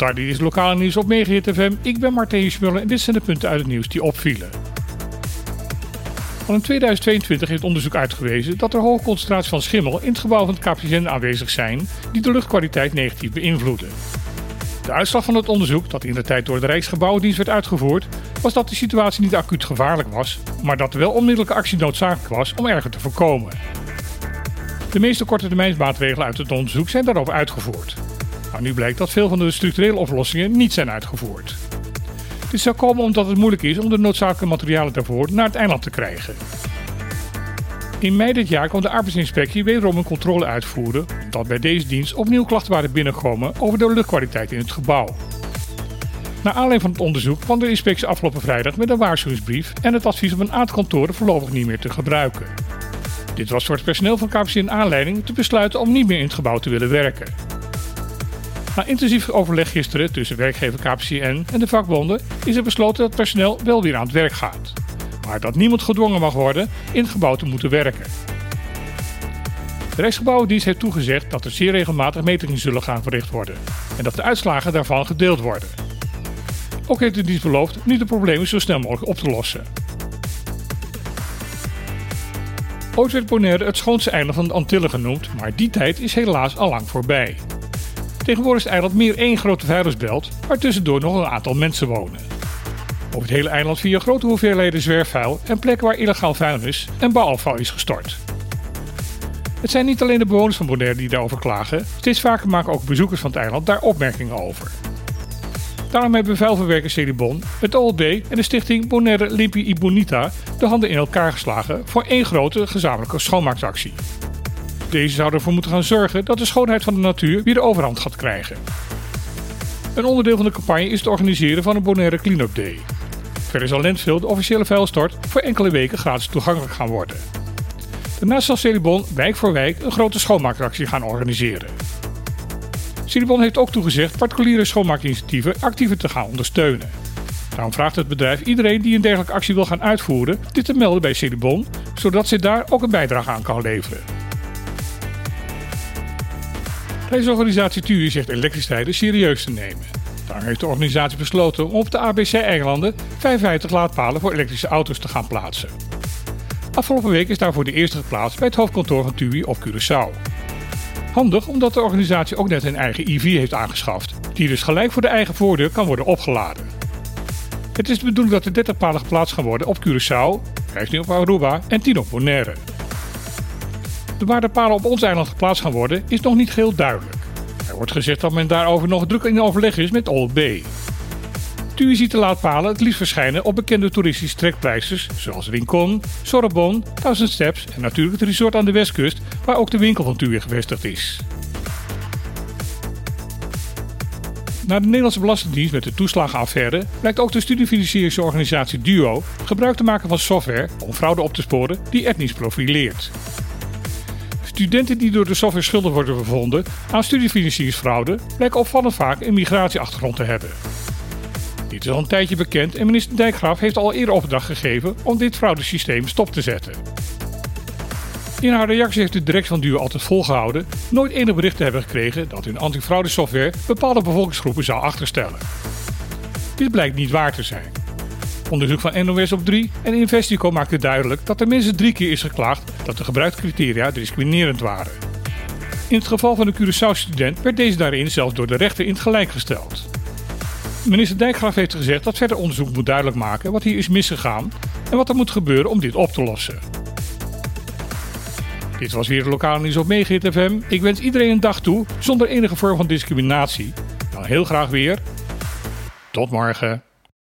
Commentaar dit is lokale nieuws op Megahit FM. Ik ben Martijn Schmuller en dit zijn de punten uit het nieuws die opvielen. Al in 2022 heeft onderzoek uitgewezen dat er hoge concentraties van schimmel in het gebouw van het KPN aanwezig zijn die de luchtkwaliteit negatief beïnvloeden. De uitslag van het onderzoek, dat in de tijd door de Rijksgebouwendienst werd uitgevoerd, was dat de situatie niet acuut gevaarlijk was, maar dat er wel onmiddellijke actie noodzakelijk was om erger te voorkomen. De meeste korte termijnsmaatregelen uit het onderzoek zijn daarop uitgevoerd. Maar nu blijkt dat veel van de structurele oplossingen niet zijn uitgevoerd. Dit zou komen omdat het moeilijk is om de noodzakelijke materialen daarvoor naar het eiland te krijgen. In mei dit jaar kon de arbeidsinspectie wederom een controle uitvoeren, omdat bij deze dienst opnieuw klachten waren binnengekomen over de luchtkwaliteit in het gebouw. Na aanleiding van het onderzoek kwam de inspectie afgelopen vrijdag met een waarschuwingsbrief en het advies om een aantal kantoren voorlopig niet meer te gebruiken. Dit was voor het personeel van KPC een aanleiding te besluiten om niet meer in het gebouw te willen werken. Na intensief overleg gisteren tussen werkgever KPCN en de vakbonden is er besloten dat personeel wel weer aan het werk gaat. Maar dat niemand gedwongen mag worden in het gebouw te moeten werken. De Rijksgebouwendienst heeft toegezegd dat er zeer regelmatig metingen zullen gaan verricht worden en dat de uitslagen daarvan gedeeld worden. Ook heeft de dienst beloofd nu de problemen zo snel mogelijk op te lossen. Ooit werd Bonaire het schoonste eiland van de Antillen genoemd, maar die tijd is helaas al lang voorbij. Tegenwoordig is het eiland meer één grote vuilnisbelt, waar tussendoor nog een aantal mensen wonen. Over het hele eiland via grote hoeveelheden zwerfvuil en plekken waar illegaal vuilnis en bouwafval is gestort. Het zijn niet alleen de bewoners van Bonaire die daarover klagen, steeds vaker maken ook bezoekers van het eiland daar opmerkingen over. Daarom hebben vuilverwerker Celibon, het OLB en de stichting Bonaire Limpi y Bonita de handen in elkaar geslagen voor één grote gezamenlijke schoonmaakactie. Deze zou ervoor moeten gaan zorgen dat de schoonheid van de natuur weer de overhand gaat krijgen. Een onderdeel van de campagne is het organiseren van een Bonaire Cleanup Day. Verder zal Lentville de officiële vuilstort voor enkele weken gratis toegankelijk gaan worden. Daarnaast zal Celibon wijk voor wijk een grote schoonmaakactie gaan organiseren. Celibon heeft ook toegezegd particuliere schoonmaakinitiatieven actiever te gaan ondersteunen. Daarom vraagt het bedrijf iedereen die een dergelijke actie wil gaan uitvoeren dit te melden bij Celibon, zodat ze daar ook een bijdrage aan kan leveren. Deze organisatie TUI zegt elektriciteit serieus te nemen. Daarom heeft de organisatie besloten om op de ABC-eilanden 55 laadpalen voor elektrische auto's te gaan plaatsen. Afgelopen week is daarvoor de eerste geplaatst bij het hoofdkantoor van TUI op Curaçao. Handig omdat de organisatie ook net een eigen EV heeft aangeschaft, die dus gelijk voor de eigen voordeur kan worden opgeladen. Het is de bedoeling dat er 30 palen geplaatst gaan worden op Curaçao, 15 op Aruba en 10 op Bonaire. Waar de palen op ons eiland geplaatst gaan worden is nog niet geheel duidelijk. Er wordt gezegd dat men daarover nog druk in overleg is met OLB. TUI ziet de laadpalen het liefst verschijnen op bekende toeristische trekpleisters zoals Rincon, Sorbonne, Thousand Steps en natuurlijk het resort aan de westkust waar ook de winkel van TUI gevestigd is. Na de Nederlandse Belastingdienst met de toeslagenaffaire blijkt ook de studiefinancieringsorganisatie DUO gebruik te maken van software om fraude op te sporen die etnisch profileert. Studenten die door de software schuldig worden bevonden aan studiefinancieringsfraude blijken opvallend vaak een migratieachtergrond te hebben. Dit is al een tijdje bekend en minister Dijkgraaf heeft al eerder opdracht gegeven om dit fraudesysteem stop te zetten. In haar reactie heeft de directie van Duur altijd volgehouden nooit enig bericht te hebben gekregen dat hun antifraudesoftware bepaalde bevolkingsgroepen zou achterstellen. Dit blijkt niet waar te zijn. Onderzoek van NOS op 3 en Investico maakte duidelijk dat er minstens drie keer is geklaagd dat de gebruikte criteria discriminerend waren. In het geval van de Curaçao-student werd deze daarin zelfs door de rechter in het gelijk gesteld. Minister Dijkgraaf heeft gezegd dat verder onderzoek moet duidelijk maken wat hier is misgegaan en wat er moet gebeuren om dit op te lossen. Dit was weer de lokale nieuws op Megahit FM. Ik wens iedereen een dag toe zonder enige vorm van discriminatie. Dan heel graag weer. Tot morgen.